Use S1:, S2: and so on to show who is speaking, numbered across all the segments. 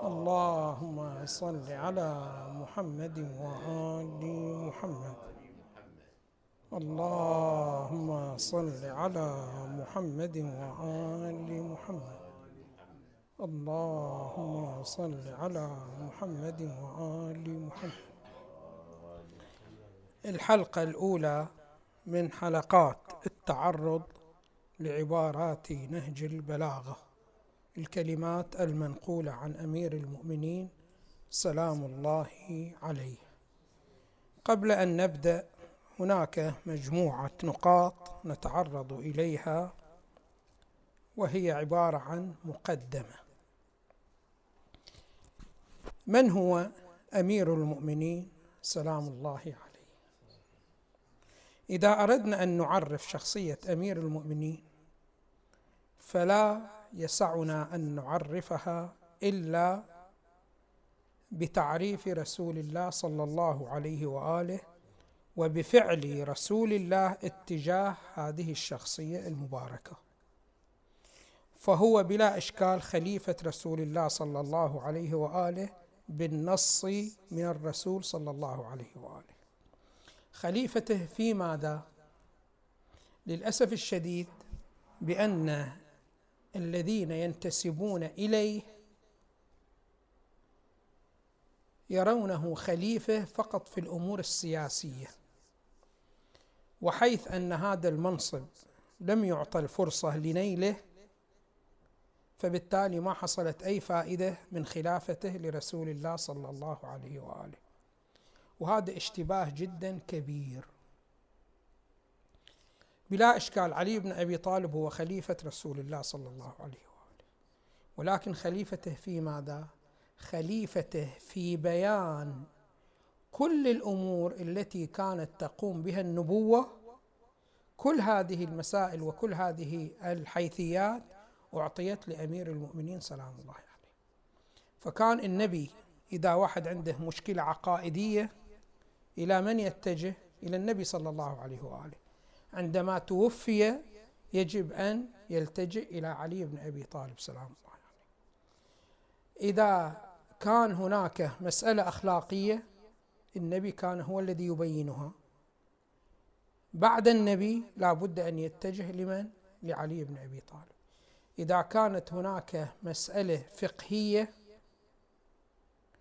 S1: اللهم صل على محمد وآل محمد. اللهم صل على محمد وآل محمد. اللهم صل على محمد وآل محمد. الحلقة الأولى من حلقات التعرض لعبارات نهج البلاغة. الكلمات المنقولة عن أمير المؤمنين سلام الله عليه. قبل أن نبدأ هناك مجموعة نقاط نتعرض إليها وهي عبارة عن مقدمة. من هو أمير المؤمنين؟ سلام الله عليه. إذا أردنا أن نعرف شخصية أمير المؤمنين فلا يسعنا أن نعرفها إلا بتعريف رسول الله صلى الله عليه وآله وبفعل رسول الله اتجاه هذه الشخصية المباركة. فهو بلا إشكال خليفة رسول الله صلى الله عليه وآله بالنص من الرسول صلى الله عليه وآله. خليفته في ماذا؟ للأسف الشديد بأن الذين ينتسبون إليه يرونه خليفة فقط في الأمور السياسية وحيث أن هذا المنصب لم يعطى الفرصة لنيله فبالتالي ما حصلت أي فائدة من خلافته لرسول الله صلى الله عليه وآله. وهذا اشتباه جدا كبير. بلا إشكال علي بن أبي طالب هو خليفة رسول الله صلى الله عليه وآله ولكن خليفته في ماذا؟ خليفته في بيان كل الأمور التي كانت تقوم بها النبوة كل هذه المسائل وكل هذه الحيثيات أعطيت لأمير المؤمنين سلام الله عليه فكان النبي إذا واحد عنده مشكلة عقائدية إلى من يتجه؟ إلى النبي صلى الله عليه وآله عندما توفي يجب أن يلتجئ إلى علي بن أبي طالب. سلام الله عليه. إذا كان هناك مسألة أخلاقية النبي كان هو الذي يبينها. بعد النبي لا بد أن يتجه لمن؟ لعلي بن أبي طالب. إذا كانت هناك مسألة فقهية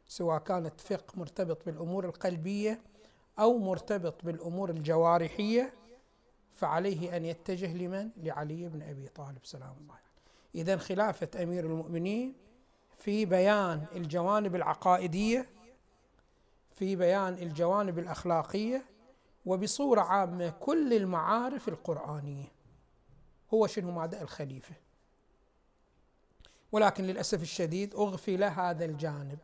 S1: سواء كانت فقه مرتبط بالأمور القلبية أو مرتبط بالأمور الجوارحية فعليه أن يتجه لمن؟ لعلي بن أبي طالب سلام الله عليه. إذا خلافة أمير المؤمنين في بيان الجوانب العقائدية في بيان الجوانب الأخلاقية وبصورة عامة كل المعارف القرآنية. هو شنو؟ مادة الخليفة. ولكن للأسف الشديد أغفل هذا الجانب.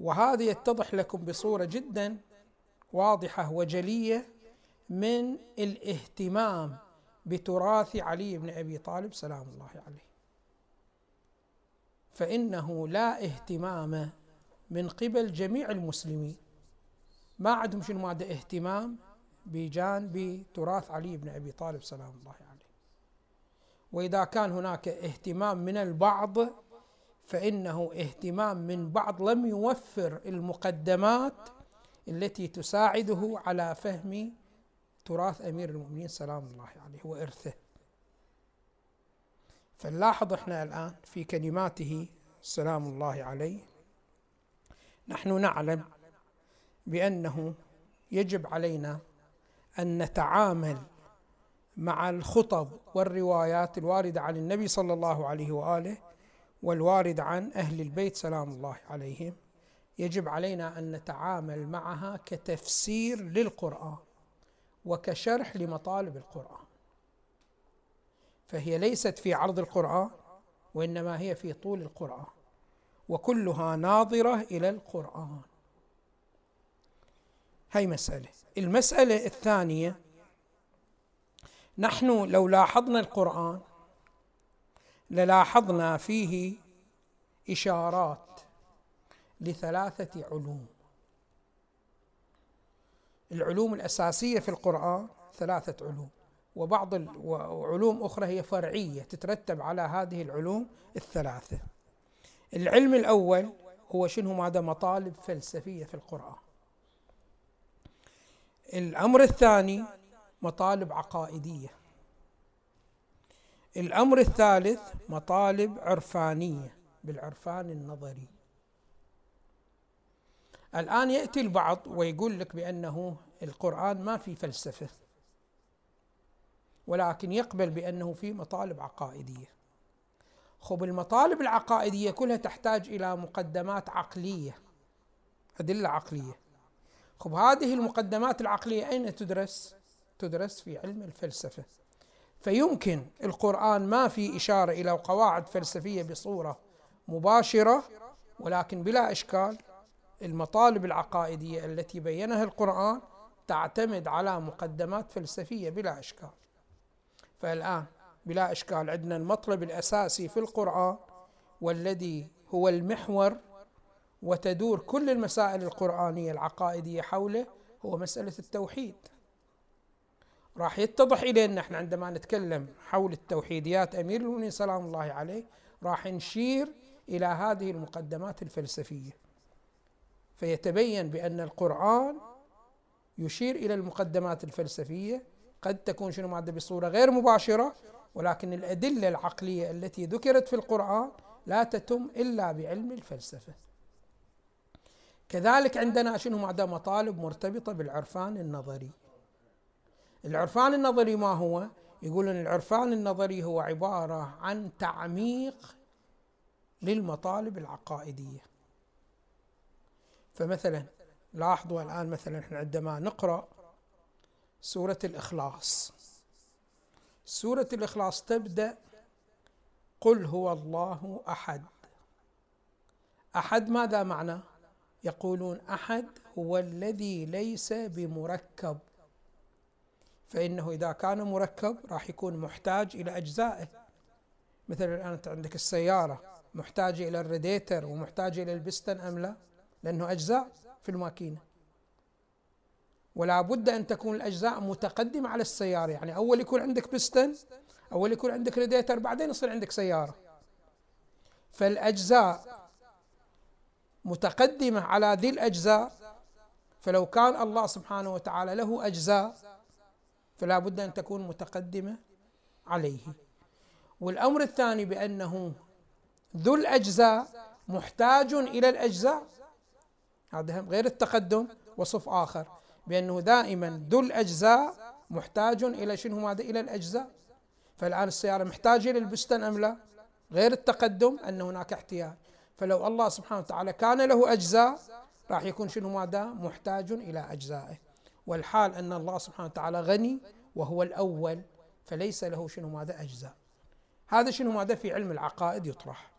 S1: وهذا يتضح لكم بصورة جدا واضحة وجلية من الاهتمام بتراث علي بن أبي طالب سلام الله عليه. فإنه لا اهتمام من قبل جميع المسلمين. ما عندهم شنو؟ ماده اهتمام بجانب تراث علي بن أبي طالب سلام الله عليه. وإذا كان هناك اهتمام من البعض فإنه اهتمام من بعض لم يوفر المقدمات التي تساعده على فهم تراث أمير المؤمنين سلام الله عليه وإرثه. فنلاحظ إحنا الآن في كلماته سلام الله عليه نحن نعلم بأنه يجب علينا أن نتعامل مع الخطب والروايات الواردة عن النبي صلى الله عليه وآله والوارد عن أهل البيت سلام الله عليهم. يجب علينا أن نتعامل معها كتفسير للقرآن. وكشرح لمطالب القرآن. فهي ليست في عرض القرآن وإنما هي في طول القرآن وكلها ناظرة إلى القرآن. هي مسألة. المسألة الثانية نحن لو لاحظنا القرآن للاحظنا فيه إشارات لثلاثة علوم. العلوم الأساسية في القرآن ثلاثة علوم وبعض علوم أخرى هي فرعية تترتب على هذه العلوم الثلاثة. العلم الأول هو شنو؟ ماذا مطالب فلسفية في القرآن. الأمر الثاني مطالب عقائدية. الأمر الثالث مطالب عرفانية بالعرفان النظري. الآن يأتي البعض ويقول لك بأنه القرآن ما في فلسفة ولكن يقبل بأنه في مطالب عقائدية. خب المطالب العقائدية كلها تحتاج إلى مقدمات عقلية أدلة عقلية. خب هذه المقدمات العقلية أين تدرس؟ تدرس في علم الفلسفة. فيمكن القرآن ما في إشارة إلى قواعد فلسفية بصورة مباشرة ولكن بلا إشكال المطالب العقائدية التي بينها القرآن تعتمد على مقدمات فلسفية بلا إشكال. فالآن بلا إشكال عندنا المطلب الأساسي في القرآن والذي هو المحور وتدور كل المسائل القرآنية العقائدية حوله هو مسألة التوحيد. راح يتضح إلينا إحنا عندما نتكلم حول التوحيديات أمير المؤمنين سلام الله عليه راح نشير إلى هذه المقدمات الفلسفية. فيتبين بأن القرآن يشير إلى المقدمات الفلسفية. قد تكون شنو مادة بصورة غير مباشرة ولكن الأدلة العقلية التي ذكرت في القرآن لا تتم إلا بعلم الفلسفة. كذلك عندنا شنو مادة مطالب مرتبطة بالعرفان النظري. العرفان النظري ما هو؟ يقولون العرفان النظري هو عبارة عن تعميق للمطالب العقائدية. فمثلا لاحظوا الآن مثلا إحنا عندما نقرأ سورة الإخلاص. سورة الإخلاص تبدأ قل هو الله أحد. أحد ماذا معنى؟ يقولون أحد هو الذي ليس بمركب. فإنه إذا كان مركب راح يكون محتاج إلى أجزائه. مثلا الآن أنت عندك السيارة محتاجة إلى الريديتر ومحتاجة إلى البستن أم لا؟ لأنه أجزاء في الماكينة. ولا بد أن تكون الأجزاء متقدمة على السيارة. يعني أول يكون عندك بستن أول يكون عندك ريديتر بعدين يصير عندك سيارة. فالأجزاء متقدمة على ذي الأجزاء فلو كان الله سبحانه وتعالى له أجزاء فلا بد أن تكون متقدمة عليه. والأمر الثاني بأنه ذو الأجزاء محتاج إلى الأجزاء هذا غير التقدم وصف آخر بأنه دائما ذو الأجزاء محتاج إلى شنو ماذا إلى الأجزاء. فالآن السيارة محتاجة إلى البستن أم لا؟ غير التقدم أن هناك احتياج. فلو الله سبحانه وتعالى كان له أجزاء راح يكون شنو ماذا محتاج إلى أجزائه. والحال أن الله سبحانه وتعالى غني وهو الأول فليس له شنو ماذا أجزاء. هذا شنو ماذا في علم العقائد يطرح.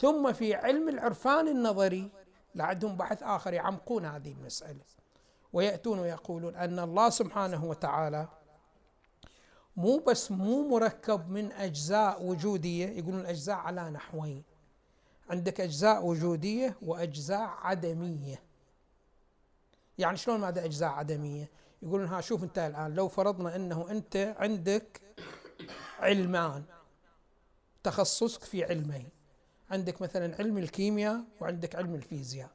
S1: ثم في علم العرفان النظري لعندهم بحث آخر يعمقون هذه المسألة. ويأتون ويقولون أن الله سبحانه وتعالى مو بس مو مركب من أجزاء وجودية يقولون الأجزاء على نحوين. عندك أجزاء وجودية وأجزاء عدمية. يعني شلون ماذا أجزاء عدمية؟ يقولون ها شوف أنت الآن لو فرضنا أنه أنت عندك علمان تخصصك في علمين. عندك مثلا علم الكيمياء وعندك علم الفيزياء.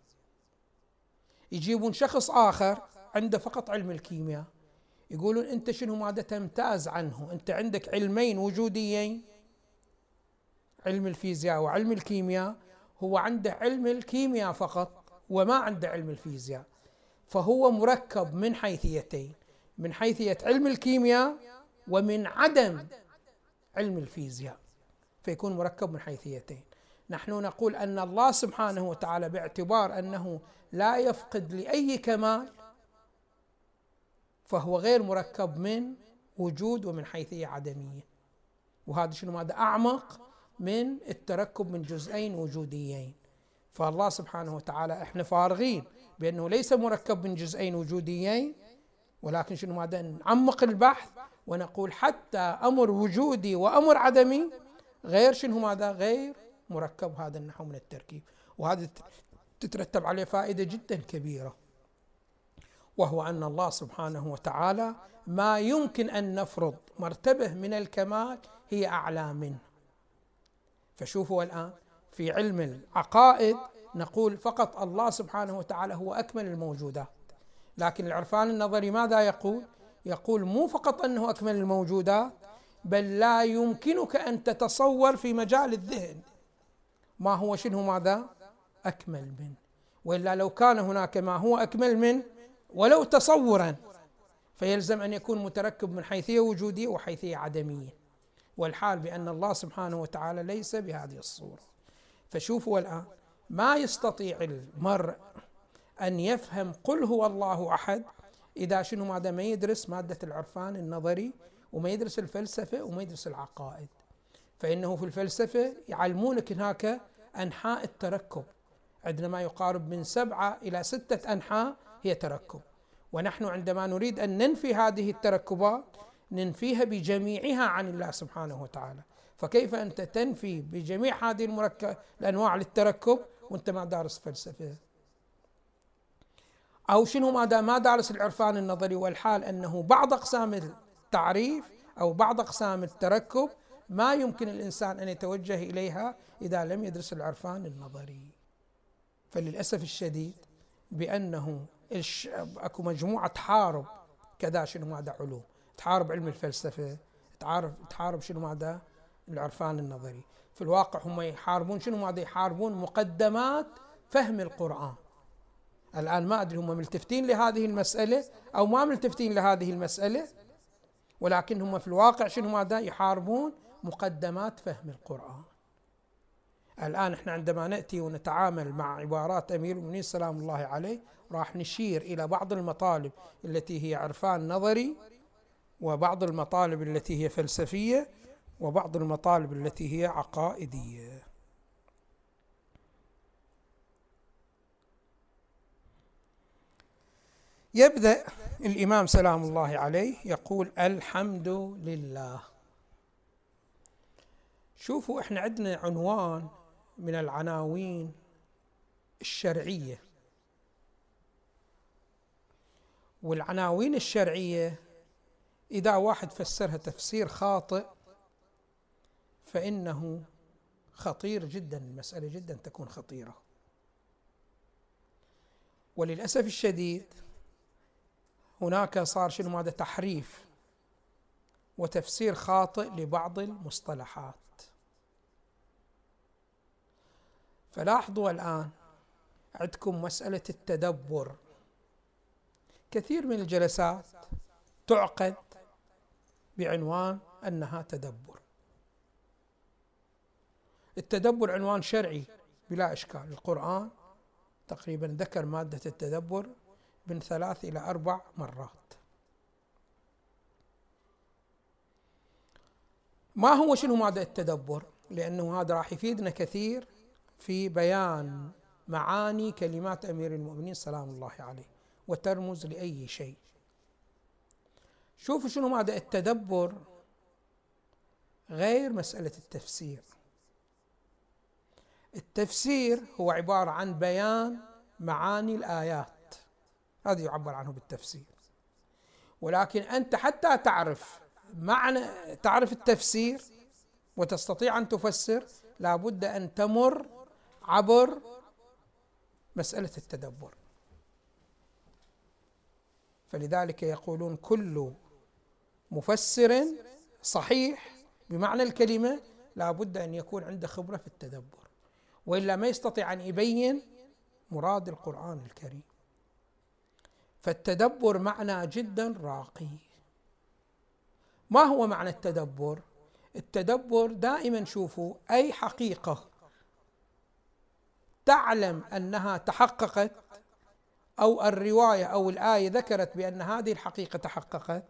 S1: يجيبون شخص آخر عنده فقط علم الكيمياء. يقولون أنت شنو ماذا تمتاز عنه؟ أنت عندك علمين وجوديين. علم الفيزياء وعلم الكيمياء. هو عنده علم الكيمياء فقط وما عنده علم الفيزياء. فهو مركب من حيثيتين من حيثية علم الكيمياء ومن عدم علم الفيزياء. فيكون مركب من حيثيتين نحن نقول أن الله سبحانه وتعالى باعتبار أنه لا يفقد لأي كمال فهو غير مركب من وجود ومن حيثيه عدمية. وهذا شنو؟ ماذا أعمق من التركب من جزئين وجوديين. فالله سبحانه وتعالى إحنا فارغين بأنه ليس مركب من جزئين وجوديين ولكن شنو؟ ماذا نعمق البحث ونقول حتى أمر وجودي وأمر عدمي غير شنو؟ ماذا غير مركب هذا النحو من التركيب. وهذا تترتب عليه فائدة جدا كبيرة. وهو أن الله سبحانه وتعالى ما يمكن أن نفرض مرتبة من الكمال هي أعلى منه. فشوفوا الآن في علم العقائد نقول فقط الله سبحانه وتعالى هو أكمل الموجودات. لكن العرفان النظري ماذا يقول؟ يقول مو فقط أنه أكمل الموجودات بل لا يمكنك أن تتصور في مجال الذهن. ما هو شنو ماذا؟ أكمل منه وإلا لو كان هناك ما هو أكمل منه ولو تصورا فيلزم أن يكون متركب من حيثيه وجوديه وحيثيه عدميه والحال بأن الله سبحانه وتعالى ليس بهذه الصورة. فشوفوا الآن ما يستطيع المرء أن يفهم قل هو الله أحد إذا شنو ماذا؟ ما يدرس مادة العرفان النظري وما يدرس الفلسفة وما يدرس العقائد. فإنه في الفلسفة يعلمونك هناك أنحاء التركب. عندنا ما يقارب من سبعة إلى ستة أنحاء هي تركب. ونحن عندما نريد أن ننفي هذه التركبات ننفيها بجميعها عن الله سبحانه وتعالى. فكيف أنت تنفي بجميع هذه المركب الأنواع للتركب وأنت ما دارس فلسفة؟ أو شنو ما ما دارس العرفان النظري والحال أنه بعض أقسام التعريف أو بعض أقسام التركب ما يمكن الإنسان أن يتوجه إليها إذا لم يدرس العرفان النظري. فللأسف الشديد بأنه أكو مجموعة تحارب كذا شنو ماذا علوم. تحارب علم الفلسفة تحارب تحارب شنو ماذا العرفان النظري. في الواقع هم يحاربون شنو ماذا يحاربون مقدمات فهم القرآن. الآن ما أدري هم ملتفتين لهذه المسألة أو ما ملتفتين لهذه المسألة ولكن هم في الواقع شنو ماذا يحاربون مقدمات فهم القرآن. الآن إحنا عندما نأتي ونتعامل مع عبارات أمير المؤمنين سلام الله عليه راح نشير إلى بعض المطالب التي هي عرفان نظري وبعض المطالب التي هي فلسفية وبعض المطالب التي هي عقائدية. يبدأ الإمام سلام الله عليه يقول الحمد لله. شوفوا إحنا عندنا عنوان من العناوين الشرعية. والعناوين الشرعية إذا واحد فسرها تفسير خاطئ فإنه خطير جدا المسألة جدا تكون خطيرة. وللأسف الشديد هناك صار شنو هذا تحريف وتفسير خاطئ لبعض المصطلحات. فلاحظوا الآن عندكم مسألة التدبر. كثير من الجلسات تعقد بعنوان أنها تدبر. التدبر عنوان شرعي بلا إشكال. القرآن تقريبا ذكر مادة التدبر من ثلاث إلى أربع مرات. ما هو شنو مادة التدبر؟ لأنه هذا راح يفيدنا كثير في بيان معاني كلمات أمير المؤمنين سلام الله عليه وترمز لأي شيء. شوفوا شنو مادة التدبر غير مسألة التفسير. التفسير هو عبارة عن بيان معاني الآيات. هذا يعبر عنه بالتفسير. ولكن أنت حتى تعرف معنى تعرف التفسير وتستطيع أن تفسر لابد أن تمر عبر مسألة التدبر. فلذلك يقولون كل مفسر صحيح بمعنى الكلمة لابد أن يكون عنده خبرة في التدبر وإلا ما يستطيع أن يبين مراد القرآن الكريم. فالتدبر معنى جدا راقي. ما هو معنى التدبر؟ التدبر دائما شوفوا أي حقيقة تعلم أنها تحققت أو الرواية أو الآية ذكرت بأن هذه الحقيقة تحققت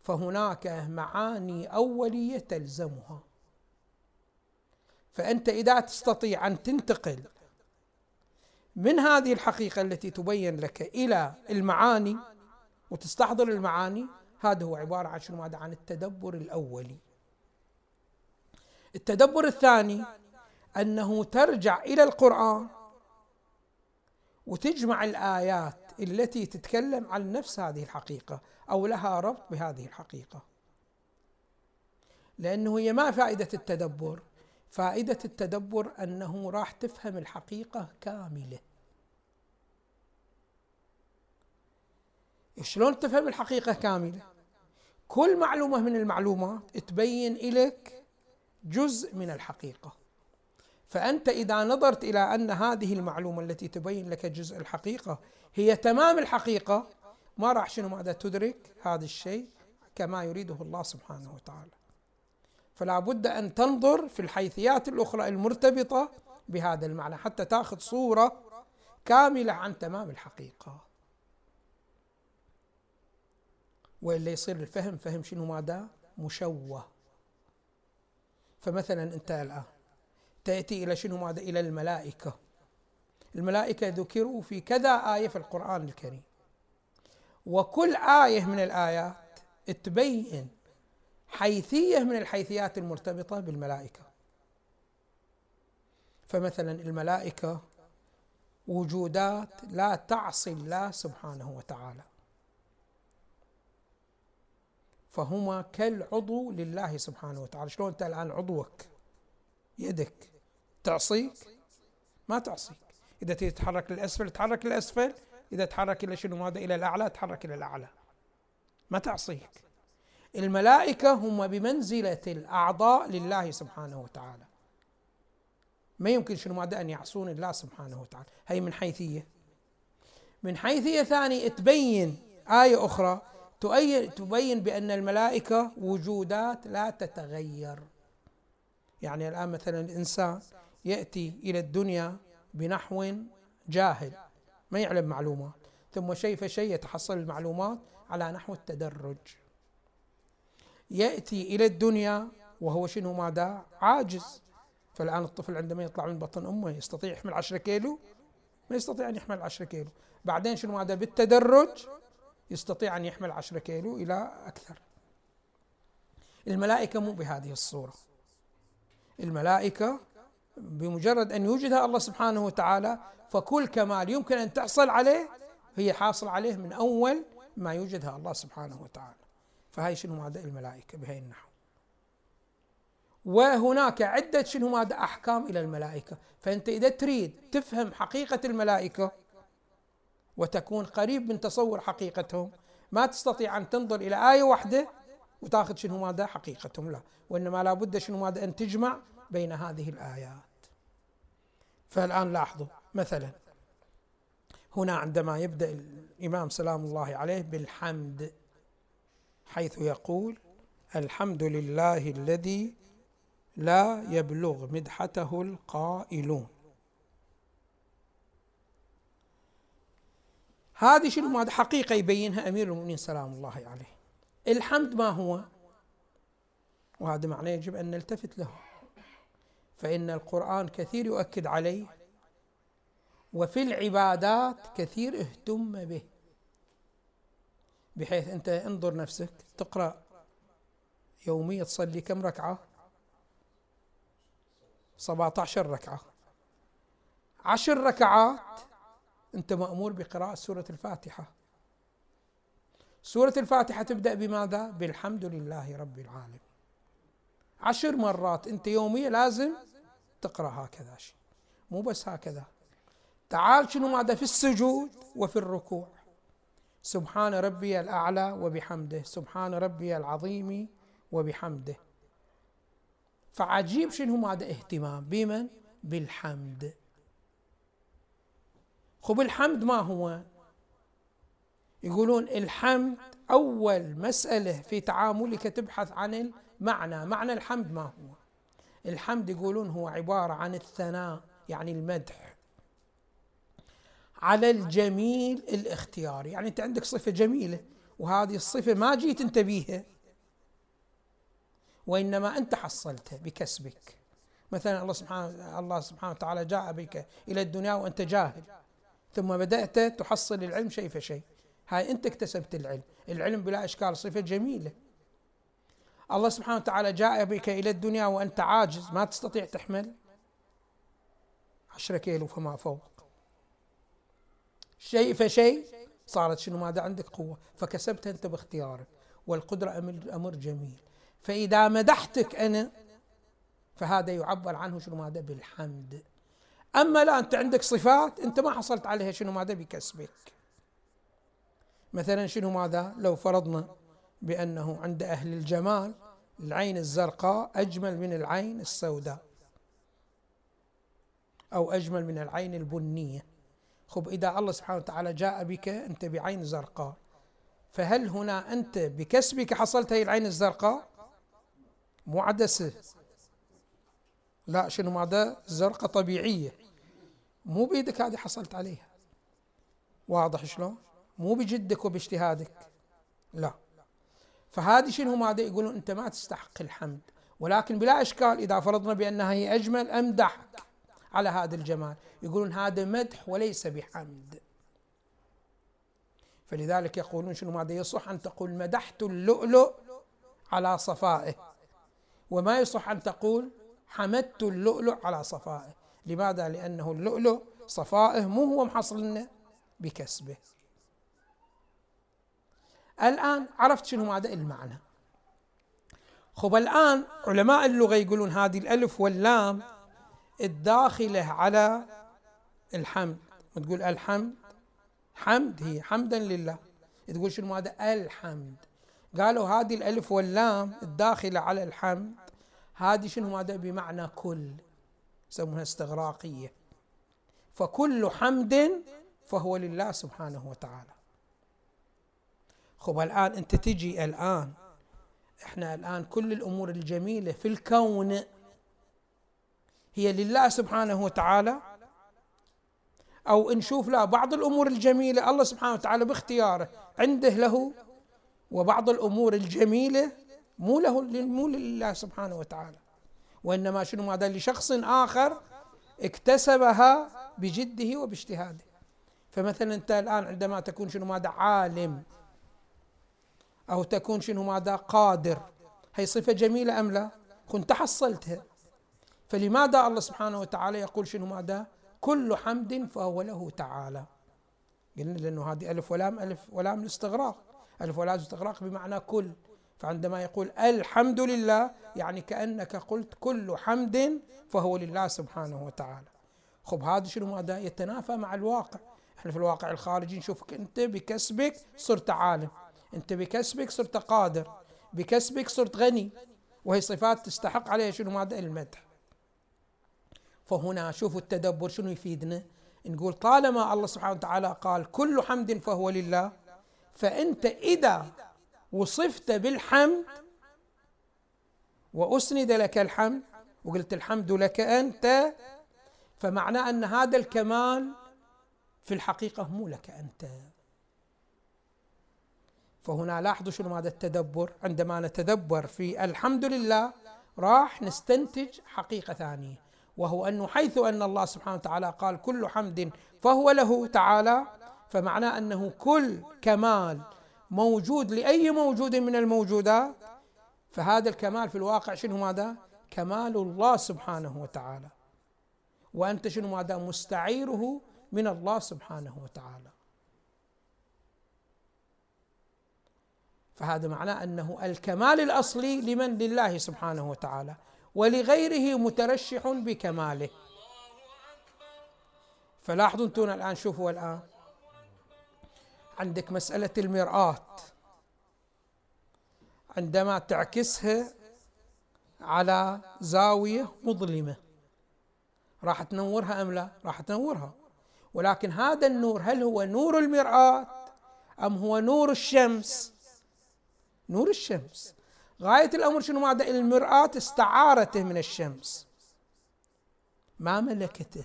S1: فهناك معاني أولية تلزمها. فأنت إذا تستطيع أن تنتقل من هذه الحقيقة التي تبين لك إلى المعاني وتستحضر المعاني هذا هو عبارة عن شنو؟ عن التدبر الأولي. التدبر الثاني أنه ترجع إلى القرآن وتجمع الآيات التي تتكلم عن نفس هذه الحقيقة أو لها ربط بهذه الحقيقة. لأنه هي ما فائدة التدبر. فائدة التدبر أنه راح تفهم الحقيقة كاملة. شلون تفهم الحقيقة كاملة؟ كل معلومة من المعلومات تبين لك جزء من الحقيقة. فأنت إذا نظرت إلى أن هذه المعلومة التي تبين لك جزء الحقيقة هي تمام الحقيقة ما راح شنو ماذا تدرك هذا الشيء كما يريده الله سبحانه وتعالى. فلا بد أن تنظر في الحيثيات الأخرى المرتبطة بهذا المعنى حتى تأخذ صورة كاملة عن تمام الحقيقة. وإلا يصير الفهم فهم شنو ماذا؟ مشوه. فمثلا أنت الآن تأتي إلى شنو؟ ماذا؟ إلى الملائكة. الملائكة ذكروا في كذا آية في القرآن الكريم. وكل آية من الآيات تبين حيثية من الحيثيات المرتبطة بالملائكة. فمثلا الملائكة وجودات لا تعصي الله سبحانه وتعالى. فهما كالعضو لله سبحانه وتعالى. شلون أنت الآن عضوك؟ يدك. تعصيك؟ ما تعصيك. إذا تتحرك للأسفل تحرك للأسفل. إذا تحرك إلى شنو؟ ماذا إلى الأعلى تحرك إلى الأعلى. ما تعصيك. الملائكة هم بمنزلة الأعضاء لله سبحانه وتعالى. ما يمكن شنو؟ ماذا أن يعصون الله سبحانه وتعالى. هي من حيثيه من حيثيه ثانية تبين آية أخرى تبين بأن الملائكة وجودات لا تتغير. يعني الآن مثلا الإنسان يأتي إلى الدنيا بنحو جاهل ما يعلم معلومات ثم شيء فشيء يتحصل المعلومات على نحو التدرج. يأتي إلى الدنيا وهو شنو ماذا؟ عاجز. فالآن الطفل عندما يطلع من بطن أمه يستطيع يحمل عشرة كيلو؟ ما يستطيع أن يحمل عشرة كيلو. بعدين شنو ماذا؟ بالتدرج يستطيع أن يحمل عشرة كيلو إلى أكثر. الملائكة مو بهذه الصورة. الملائكة بمجرد أن يوجدها الله سبحانه وتعالى فكل كمال يمكن أن تحصل عليه هي حاصل عليه من أول ما يوجدها الله سبحانه وتعالى. فهي شنو مادة الملائكة؟ بهي النحو. وهناك عدة شنو مادة؟ أحكام إلى الملائكة. فأنت إذا تريد تفهم حقيقة الملائكة وتكون قريب من تصور حقيقتهم ما تستطيع أن تنظر إلى آية واحدة وتاخذ شنو ماذا؟ حقيقتهم لا. وإنما لابد شنو ماذا؟ أن تجمع بين هذه الآيات. فالآن لاحظوا مثلا هنا عندما يبدأ الإمام سلام الله عليه بالحمد حيث يقول الحمد لله الذي لا يبلغ مدحته القائلون. هذه شنو هذا حقيقة يبينها أمير المؤمنين سلام الله عليه. الحمد ما هو. وهذا معناه يجب أن نلتفت له. فإن القرآن كثير يؤكد عليه وفي العبادات كثير اهتم به. بحيث أنت انظر نفسك تقرأ يوميا تصلي كم ركعة؟ 17 ركعة. عشر ركعات أنت مأمور بقراءة سورة الفاتحة. سورة الفاتحة تبدأ بماذا؟ بالحمد لله رب العالمين. عشر مرات أنت يوميا لازم تقرأ هكذا شيء. مو بس هكذا. تعال شنو ماذا؟ في السجود وفي الركوع. سبحان ربي الأعلى وبحمده. سبحان ربي العظيم وبحمده. فعجيب شنو ماذا؟ اهتمام. بمن؟ بالحمد. خب الحمد ما هو؟ يقولون الحمد أول مسألة في تعاملك تبحث عن المعنى معنى الحمد ما هو؟ الحمد يقولون هو عبارة عن الثناء يعني المدح على الجميل الاختياري يعني أنت عندك صفة جميلة وهذه الصفة ما جيت أنت بيها وإنما أنت حصلتها بكسبك. مثلا الله سبحانه الله سبحانه وتعالى جاء بك إلى الدنيا وأنت جاهل ثم بدأت تحصل العلم شيء فشيء. هاي أنت اكتسبت العلم. العلم بلا إشكال صفة جميلة. الله سبحانه وتعالى جاء بك إلى الدنيا وأنت عاجز ما تستطيع تحمل. عشرة كيلو فما فوق. شيء فشيء صارت شنو؟ ماذا؟ عندك قوة. فكسبتها أنت باختيارك. والقدرة أمر, جميل. فإذا مدحتك أنا فهذا يعبر عنه شنو؟ ماذا؟ بالحمد. أما لا أنت عندك صفات أنت ما حصلت عليها شنو؟ ماذا؟ بكسبك. مثلا شنو ماذا؟ لو فرضنا بأنه عند أهل الجمال العين الزرقاء أجمل من العين السوداء أو أجمل من العين البنية. خب إذا الله سبحانه وتعالى جاء بك أنت بعين زرقاء فهل هنا أنت بكسبك حصلت هي العين الزرقاء؟ مو عدسة. لا شنو ماذا؟ زرقاء طبيعية. مو بيدك هذه حصلت عليها. واضح شلون؟ مو بجدك وباجتهادك. لا. فهذه شنو ماذا يقولون أنت ما تستحق الحمد. ولكن بلا إشكال إذا فرضنا بأنها هي أجمل أمدحك على هذا الجمال. يقولون هذا مدح وليس بحمد. فلذلك يقولون شنو ماذا؟ يصح أن تقول مدحت اللؤلؤ على صفائه. وما يصح أن تقول حمدت اللؤلؤ على صفائه. لماذا؟ لأنه اللؤلؤ صفائه مو هو محصل لنا؟ بكسبه. الآن عرفت شنو هذا المعنى. خب الآن علماء اللغة يقولون هذه الألف واللام الداخلة على الحمد. تقول الحمد حمد هي حمدا لله. تقول شنو هذا؟ الحمد. قالوا هذه الألف واللام الداخلة على الحمد هذه شنو هذا؟ بمعنى كل يسمونها استغراقية. فكل حمد فهو لله سبحانه وتعالى. خب الآن أنت تجي الآن. إحنا الآن كل الأمور الجميلة في الكون. هي لله سبحانه وتعالى. أو نشوف لا بعض الأمور الجميلة الله سبحانه وتعالى باختياره. عنده له وبعض الأمور الجميلة مو له مو لله سبحانه وتعالى. وإنما شنو؟ ماذا لشخص آخر اكتسبها بجده وباجتهاده. فمثلا أنت الآن عندما تكون شنو؟ ماذا عالم. أو تكون شنو ماذا؟ قادر. هي صفة جميلة أم لا؟ كنت حصلتها فلماذا الله سبحانه وتعالى يقول شنو ماذا؟ كل حمد فهو له تعالى. قلنا لأنه هذه ألف ولام ألف ولام الاستغراق ألف ولام الاستغراق بمعنى كل. فعندما يقول الحمد لله يعني كأنك قلت كل حمد فهو لله سبحانه وتعالى. خب هذا شنو ماذا؟ يتنافى مع الواقع. إحنا في الواقع الخارجي نشوفك أنت بكسبك صرت عالم. انت بكسبك صرت قادر بكسبك صرت غني. وهي صفات تستحق عليها شنو؟ ماذا المدح. فهنا شوفوا التدبر شنو يفيدنا. نقول طالما الله سبحانه وتعالى قال كل حمد فهو لله فأنت إذا وصفت بالحمد وأسند لك الحمد وقلت الحمد لك أنت فمعناه أن هذا الكمال في الحقيقة مو لك أنت. فهنا لاحظوا شنو هذا التدبر عندما نتدبر في الحمد لله راح نستنتج حقيقة ثانية وهو أنه حيث أن الله سبحانه وتعالى قال كل حمد فهو له تعالى فمعناه أنه كل كمال موجود لأي موجود من الموجودات فهذا الكمال في الواقع شنو ماذا؟ كمال الله سبحانه وتعالى وأنت شنو ماذا؟ مستعيره من الله سبحانه وتعالى فهذا معناه أنه الكمال الأصلي لمن لله سبحانه وتعالى ولغيره مترشح بكماله فلاحظوا أنتم الآن شوفوا الآن عندك مسألة المرآة عندما تعكسها على زاوية مظلمة راح تنورها أم لا؟ راح تنورها ولكن هذا النور هل هو نور المرآة أم هو نور الشمس؟ نور الشمس. غاية الأمر شنو ماذا المرآة استعارته من الشمس. ما ملكته.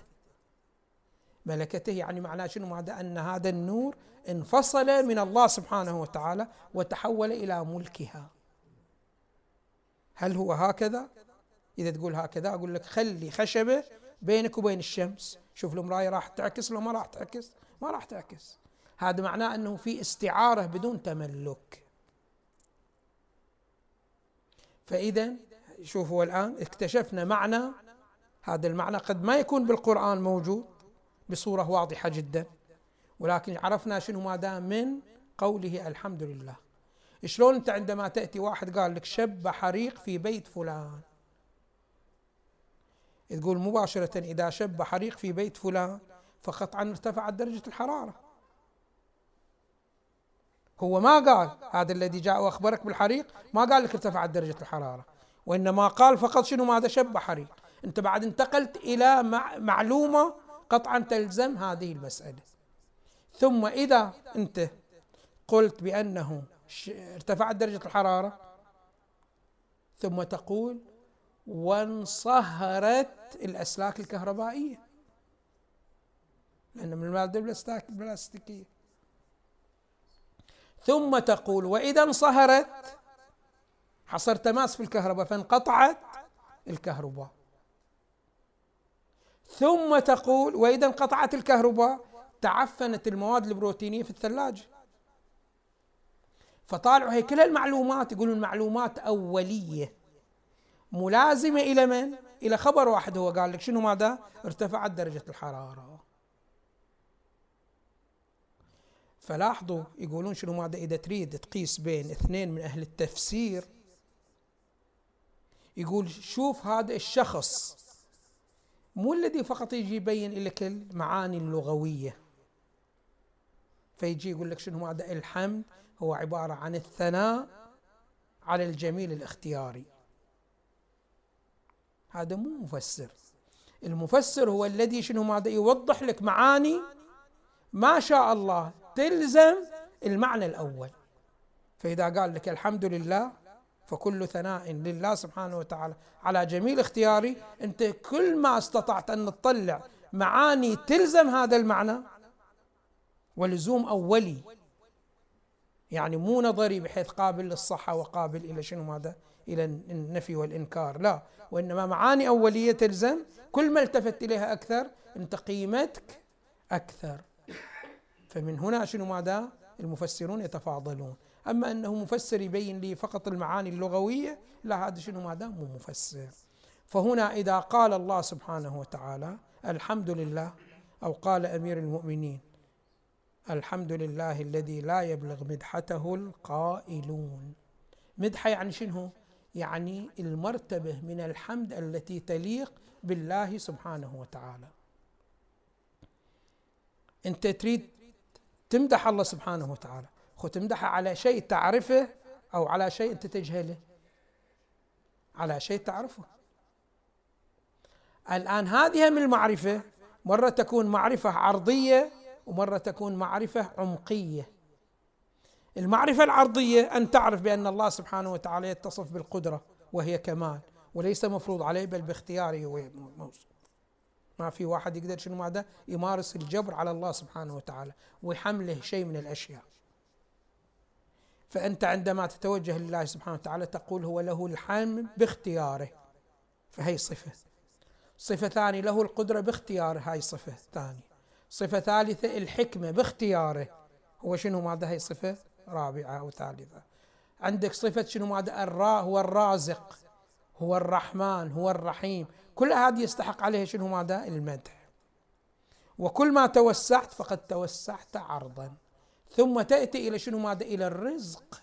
S1: ملكته يعني معناه شنو ماذا أن هذا النور انفصل من الله سبحانه وتعالى وتحول إلى ملكها. هل هو هكذا؟ إذا تقول هكذا أقول لك خلي خشبة بينك وبين الشمس. شوف المراية راح تعكس لو ما راح تعكس؟ ما راح تعكس. هذا معناه أنه في استعارة بدون تملك. فإذا شوفوا الآن اكتشفنا معنى هذا المعنى. قد ما يكون بالقرآن موجود بصورة واضحة جدا ولكن عرفنا شنو ماذا من قوله الحمد لله. شلون أنت عندما تأتي واحد قال لك شب حريق في بيت فلان؟ تقول مباشرة إذا شب حريق في بيت فلان فقطعا ارتفعت درجة الحرارة. هو ما قال هذا الذي جاء وأخبرك بالحريق ما قال لك ارتفعت درجة الحرارة وإنما قال فقط شنو ماذا شب حريق. أنت بعد انتقلت إلى معلومة قطعا تلزم هذه المسألة. ثم إذا أنت قلت بأنه ارتفعت درجة الحرارة ثم تقول وانصهرت الأسلاك الكهربائية. لأن من الماده البلاستيكية. ثم تقول وإذا انصهرت حصل تماس في الكهرباء فانقطعت الكهرباء ثم تقول وإذا انقطعت الكهرباء تعفنت المواد البروتينية في الثلاجة فطالعوا هي كل المعلومات يقولون معلومات أولية ملازمة إلى من؟ إلى خبر واحد هو قال لك شنو ماذا؟ ارتفعت درجة الحرارة فلاحظوا يقولون شنو ماذا إذا تريد تقيس بين اثنين من أهل التفسير يقول شوف هذا الشخص. مو الذي فقط يجي يبين لك المعاني اللغوية. فيجي يقول لك شنو هذا الحمد هو عبارة عن الثناء على الجميل الاختياري. هذا مو مفسر. المفسر هو الذي شنو ماذا يوضح لك معاني ما شاء الله. تلزم المعنى الأول. فإذا قال لك الحمد لله فكل ثناء لله سبحانه وتعالى. على جميل اختياري أنت كل ما استطعت أن تطلع معاني تلزم هذا المعنى. ولزوم أولي يعني مو نظري بحيث قابل للصحة وقابل إلى شنو ماذا؟ إلى النفي والإنكار لا. وإنما معاني أولية تلزم. كل ما التفت إليها أكثر أنت قيمتك أكثر. فمن هنا شنو ماذا؟ المفسرون يتفاضلون. أما أنه مفسر يبين لي فقط المعاني اللغوية لا هذا شنو ماذا؟ مو مفسر. فهنا إذا قال الله سبحانه وتعالى الحمد لله أو قال أمير المؤمنين الحمد لله الذي لا يبلغ مدحته القائلون. مدحة يعني شنو؟ يعني المرتبة من الحمد التي تليق بالله سبحانه وتعالى. أنت تريد تمدح الله سبحانه وتعالى. خو تمدحه على شيء تعرفه أو على شيء أنت تجهله. على شيء تعرفه. الآن هذه من المعرفة. مرة تكون معرفة عرضية ومرة تكون معرفة عمقية. المعرفة العرضية أن تعرف بأن الله سبحانه وتعالى يتصف بالقدرة وهي كمال وليس مفروض عليه بل باختياره هو موصوف ما في واحد يقدر شنو ماذا يمارس الجبر على الله سبحانه وتعالى ويحمله شيء من الأشياء. فأنت عندما تتوجه لله سبحانه وتعالى تقول هو له الحمل باختياره. فهي صفة. صفة ثانية له القدرة باختياره. هاي صفة ثانية. صفة ثالثة الحكمة باختياره. هو شنو ماذا هي صفة رابعة أو ثالثة. عندك صفة شنو ماذا الرا هو الرازق هو الرحمن هو الرحيم. كل هذه يستحق عليه شنو ماذا؟ المدح. وكل ما توسعت فقد توسعت عرضا. ثم تأتي إلى شنو ماذا؟ إلى الرزق.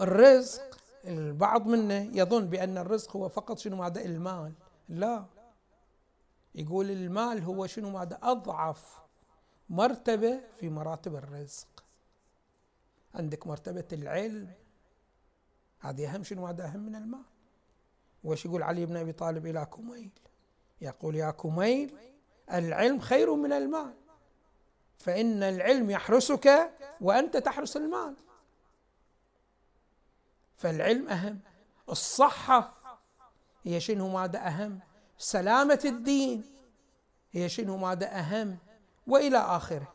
S1: الرزق البعض منا يظن بأن الرزق هو فقط شنو ماذا؟ المال. لا. يقول المال هو شنو ماذا؟ أضعف مرتبة في مراتب الرزق. عندك مرتبة العلم. هذه أهم شنو هذا أهم من المال. وش يقول علي بن أبي طالب إلى كميل؟ يقول يا كميل العلم خير من المال فإن العلم يحرسك وأنت تحرس المال. فالعلم أهم الصحة هي شنو ماذا أهم؟ سلامة الدين هي شنو ماذا أهم؟ وإلى آخره.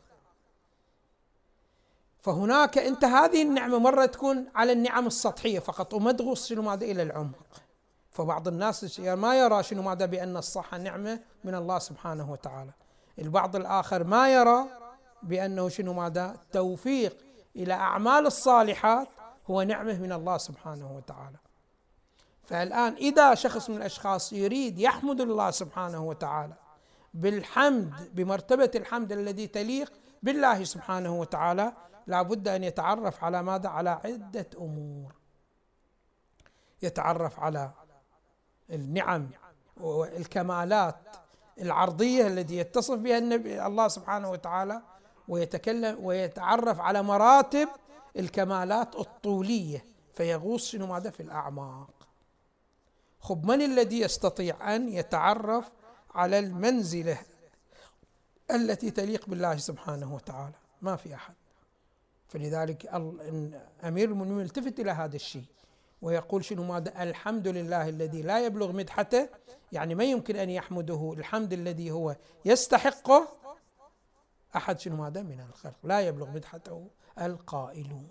S1: فهناك أنت هذه النعمة مرة تكون على النعم السطحية فقط وما تغوص شنو ماذا؟ إلى العمق. فبعض الناس ما يرى شنو ماذا بأن الصحة نعمة من الله سبحانه وتعالى. البعض الآخر ما يرى بأنه شنو ماذا؟ توفيق إلى أعمال الصالحات هو نعمة من الله سبحانه وتعالى. فالآن إذا شخص من الأشخاص يريد يحمد الله سبحانه وتعالى بالحمد بمرتبة الحمد الذي تليق بالله سبحانه وتعالى لا بد أن يتعرف على ماذا؟ على عدة أمور. يتعرف على النعم والكمالات العرضية التي يتصف بها النبي الله سبحانه وتعالى ويتكلم ويتعرف على مراتب الكمالات الطولية فيغوص شنو ماذا؟ في الأعماق. خب من الذي يستطيع أن يتعرف على المنزلة التي تليق بالله سبحانه وتعالى؟ ما في أحد. فلذلك أمير المؤمنين يلتفت إلى هذا الشيء. ويقول شنو ماذا؟ الحمد لله الذي لا يبلغ مدحته يعني ما يمكن أن يحمده. الحمد الذي هو يستحقه أحد شنو ماذا؟ من الخلق. لا يبلغ مدحته القائلون.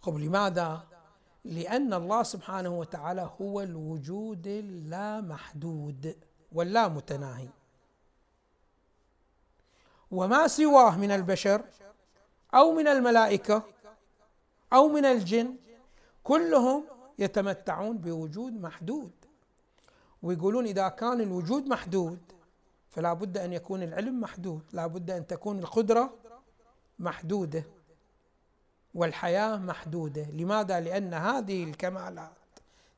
S1: خب لماذا؟ لأن الله سبحانه وتعالى هو الوجود اللامحدود واللا متناهي وما سواه من البشر أو من الملائكة أو من الجن كلهم يتمتعون بوجود محدود. ويقولون إذا كان الوجود محدود فلا بد أن يكون العلم محدود. لا بد أن تكون القدرة محدودة والحياة محدودة. لماذا؟ لأن هذه الكمالات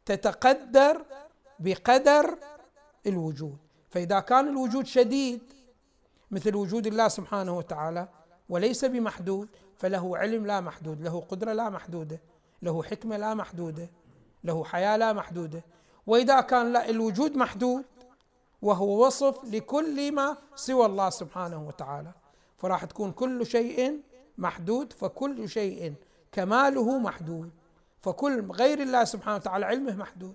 S1: تتقدر بقدر الوجود. فإذا كان الوجود شديد مثل وجود الله سبحانه وتعالى وليس بمحدود فله علم لا محدود له قدرة لا محدودة له حكمة لا محدودة له حياة لا محدودة. وإذا كان لا الوجود محدود وهو وصف لكل ما سوى الله سبحانه وتعالى. فراح تكون كل شيء محدود فكل شيء كماله محدود. فكل غير الله سبحانه وتعالى علمه محدود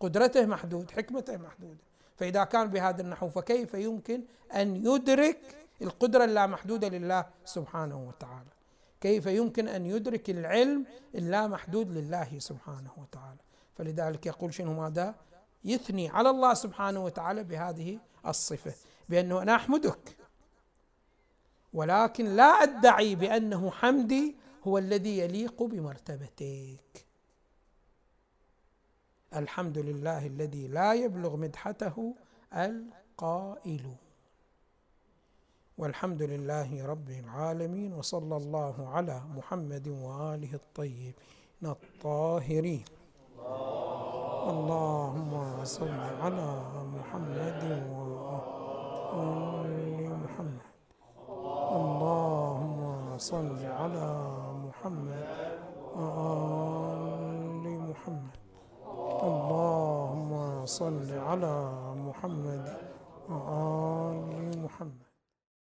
S1: قدرته محدود حكمته محدودة. فإذا كان بهذا النحو فكيف يمكن أن يدرك القدرة اللامحدوده لله سبحانه وتعالى؟ كيف يمكن أن يدرك العلم اللامحدود لله سبحانه وتعالى. فلذلك يقول شنو ماذا؟ يثني على الله سبحانه وتعالى بهذه الصفة بأنه أنا أحمدك ولكن لا أدعي بأنه حمدي هو الذي يليق بمرتبتك. الحمد لله الذي لا يبلغ مدحته القائل والحمد لله رب العالمين وصلى الله على محمد وآله الطيبين الطاهرين. اللهم صل على محمد وآل محمد. اللهم صل على محمد وآل محمد. اللهم صل على محمد وآل محمد.